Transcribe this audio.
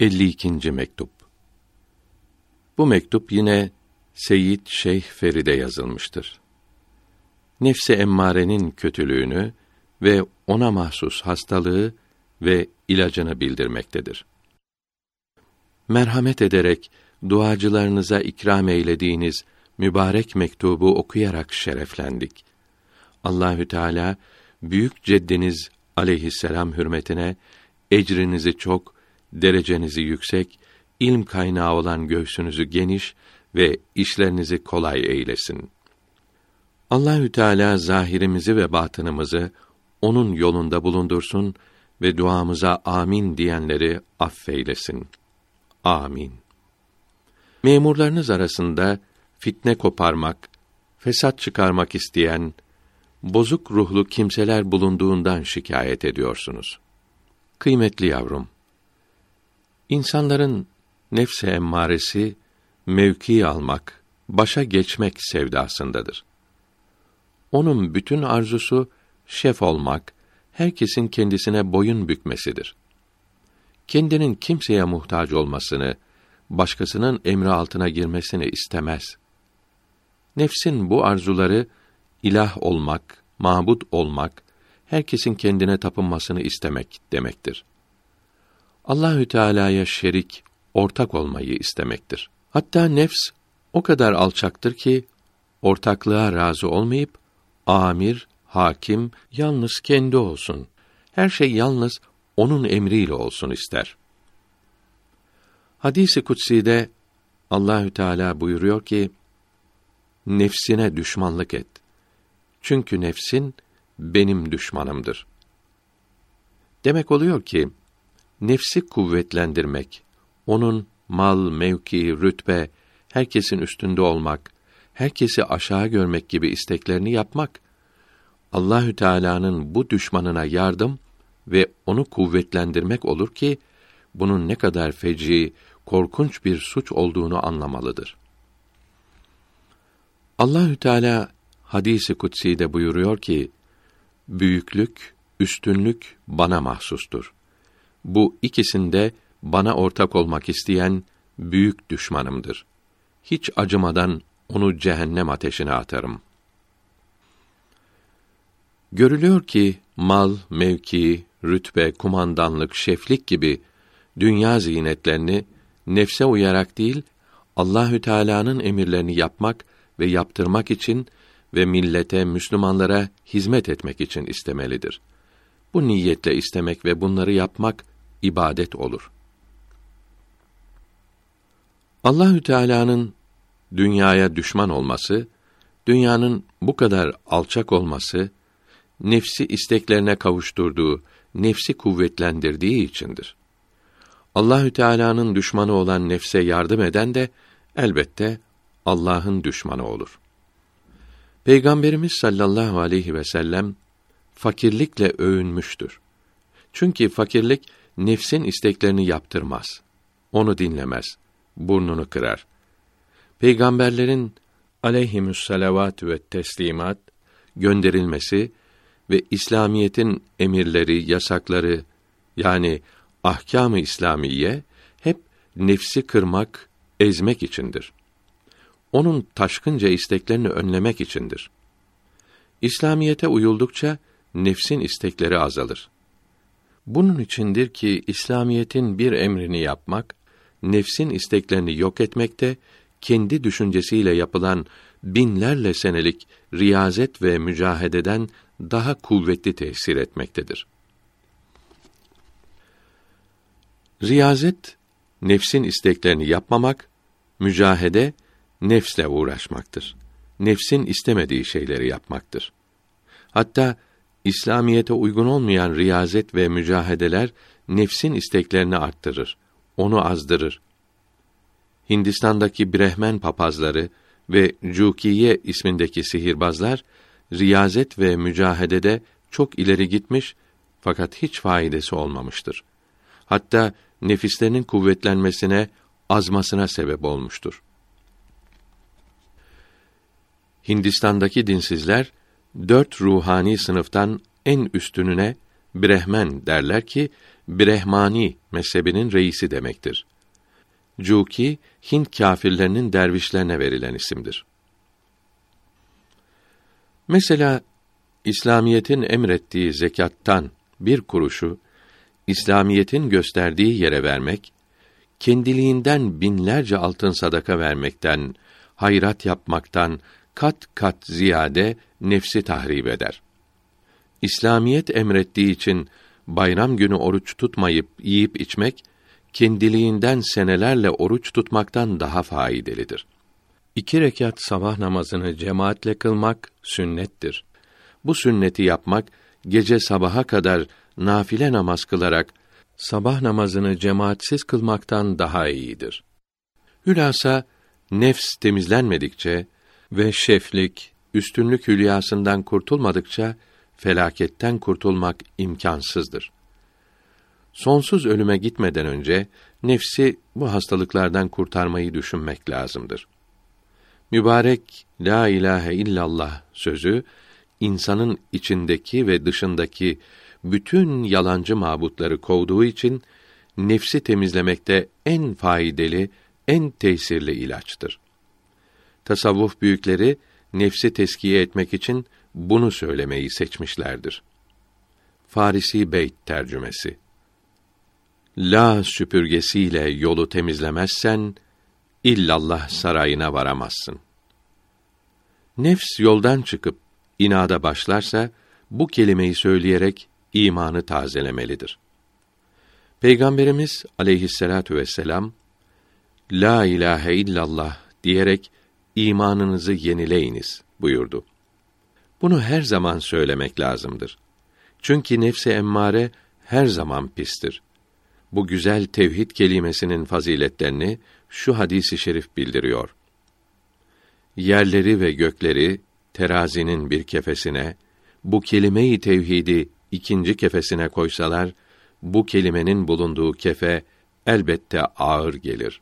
52. mektup. Bu mektup yine Seyyid Şeyh Feride yazılmıştır. Nefsi emmarenin kötülüğünü ve ona mahsus hastalığı ve ilacını bildirmektedir. Merhamet ederek duacılarınıza ikram eylediğiniz mübarek mektubu okuyarak şereflendik. Allahü Teala büyük ceddiniz aleyhisselam hürmetine ecrinizi çok, derecenizi yüksek, ilm kaynağı olan göğsünüzü geniş ve işlerinizi kolay eylesin. Allahü Teala zahirimizi ve batınımızı onun yolunda bulundursun ve duamıza amin diyenleri affeylesin. Amin. Memurlarınız arasında fitne koparmak, fesat çıkarmak isteyen bozuk ruhlu kimseler bulunduğundan şikayet ediyorsunuz. Kıymetli yavrum, insanların nefse emmaresi mevki almak, başa geçmek sevdasındadır. Onun bütün arzusu şef olmak, herkesin kendisine boyun bükmesidir. Kendinin kimseye muhtaç olmasını, başkasının emri altına girmesini istemez. Nefsin bu arzuları ilah olmak, mabut olmak, herkesin kendine tapınmasını istemek demektir. Allahü Teala'ya şerik, ortak olmayı istemektir. Hatta nefs o kadar alçaktır ki ortaklığa razı olmayıp amir, hakim yalnız kendi olsun. Her şey yalnız onun emriyle olsun ister. Hadisi kutsi'de Allahü Teala buyuruyor ki: Nefsine düşmanlık et. Çünkü nefsin benim düşmanımdır. Demek oluyor ki nefsi kuvvetlendirmek, onun mal, mevki, rütbe, herkesin üstünde olmak, herkesi aşağı görmek gibi isteklerini yapmak Allahü Teala'nın bu düşmanına yardım ve onu kuvvetlendirmek olur ki bunun ne kadar feci, korkunç bir suç olduğunu anlamalıdır. Allahü Teala hadisi kutsi de buyuruyor ki büyüklük, üstünlük bana mahsustur. Bu ikisinde bana ortak olmak isteyen büyük düşmanımdır. Hiç acımadan onu cehennem ateşine atarım. Görülüyor ki mal, mevki, rütbe, kumandanlık, şeflik gibi dünya zinetlerini nefse uyarak değil, Allahü Teala'nın emirlerini yapmak ve yaptırmak için ve millete, Müslümanlara hizmet etmek için istemelidir. Bu niyetle istemek ve bunları yapmak ibadet olur. Allahü Teala'nın dünyaya düşman olması, dünyanın bu kadar alçak olması, nefsi isteklerine kavuşturduğu, nefsi kuvvetlendirdiği içindir. Allahü Teala'nın düşmanı olan nefse yardım eden de elbette Allah'ın düşmanı olur. Peygamberimiz sallallahu aleyhi ve sellem fakirlikle övünmüştür. Çünkü fakirlik nefsin isteklerini yaptırmaz. Onu dinlemez. Burnunu kırar. Peygamberlerin aleyhimüsselavat ve teslimat gönderilmesi ve İslamiyetin emirleri, yasakları yani ahkâm-ı İslamiye hep nefsi kırmak, ezmek içindir. Onun taşkınca isteklerini önlemek içindir. İslamiyete uyuldukça nefsin istekleri azalır. Bunun içindir ki İslamiyetin bir emrini yapmak, nefsin isteklerini yok etmekte, kendi düşüncesiyle yapılan binlerle senelik riyazet ve mücahededen daha kuvvetli tesir etmektedir. Riyazet nefsin isteklerini yapmamak, mücahede nefsle uğraşmaktır. Nefsin istemediği şeyleri yapmaktır. Hatta İslamiyete uygun olmayan riyazet ve mücahedeler nefsin isteklerini arttırır, onu azdırır. Hindistan'daki Brehmen papazları ve Cukiye ismindeki sihirbazlar riyazet ve mücahedede çok ileri gitmiş fakat hiç faydası olmamıştır. Hatta nefislerinin kuvvetlenmesine, azmasına sebep olmuştur. Hindistan'daki dinsizler dört ruhani sınıftan en üstününe Brehmen derler ki Brehmani mezhebinin reisi demektir. Cuki, Hint kâfirlerinin dervişlerine verilen isimdir. Mesela İslamiyetin emrettiği zekattan bir kuruşu İslamiyetin gösterdiği yere vermek, kendiliğinden binlerce altın sadaka vermekten, hayrat yapmaktan kat kat ziyade nefsi tahrip eder. İslamiyet emrettiği için bayram günü oruç tutmayıp yiyip içmek kendiliğinden senelerle oruç tutmaktan daha faydalıdır. İki rekat sabah namazını cemaatle kılmak sünnettir. Bu sünneti yapmak gece sabaha kadar nafile namaz kılarak sabah namazını cemaatsiz kılmaktan daha iyidir. Hülasa nefs temizlenmedikçe ve şeflik, üstünlük hülyasından kurtulmadıkça felaketten kurtulmak imkansızdır. Sonsuz ölüme gitmeden önce nefsi bu hastalıklardan kurtarmayı düşünmek lazımdır. Mübarek la ilahe illallah sözü insanın içindeki ve dışındaki bütün yalancı mabutları kovduğu için nefsi temizlemekte en faydalı, en tesirli ilaçtır. Tasavvuf büyükleri nefsi teskiye etmek için bunu söylemeyi seçmişlerdir. Farisi Beyt tercümesi. La süpürgesiyle yolu temizlemezsen illallah sarayına varamazsın. Nefs yoldan çıkıp inada başlarsa bu kelimeyi söyleyerek imanı tazelemelidir. Peygamberimiz aleyhisselatu vesselam La ilahe illallah diyerek imanınızı yenileyiniz buyurdu. Bunu her zaman söylemek lazımdır. Çünkü nefse emmare her zaman pistir. Bu güzel tevhid kelimesinin faziletlerini şu hadisi şerif bildiriyor. Yerleri ve gökleri terazinin bir kefesine, bu kelime-i tevhidi ikinci kefesine koysalar, bu kelimenin bulunduğu kefe elbette ağır gelir.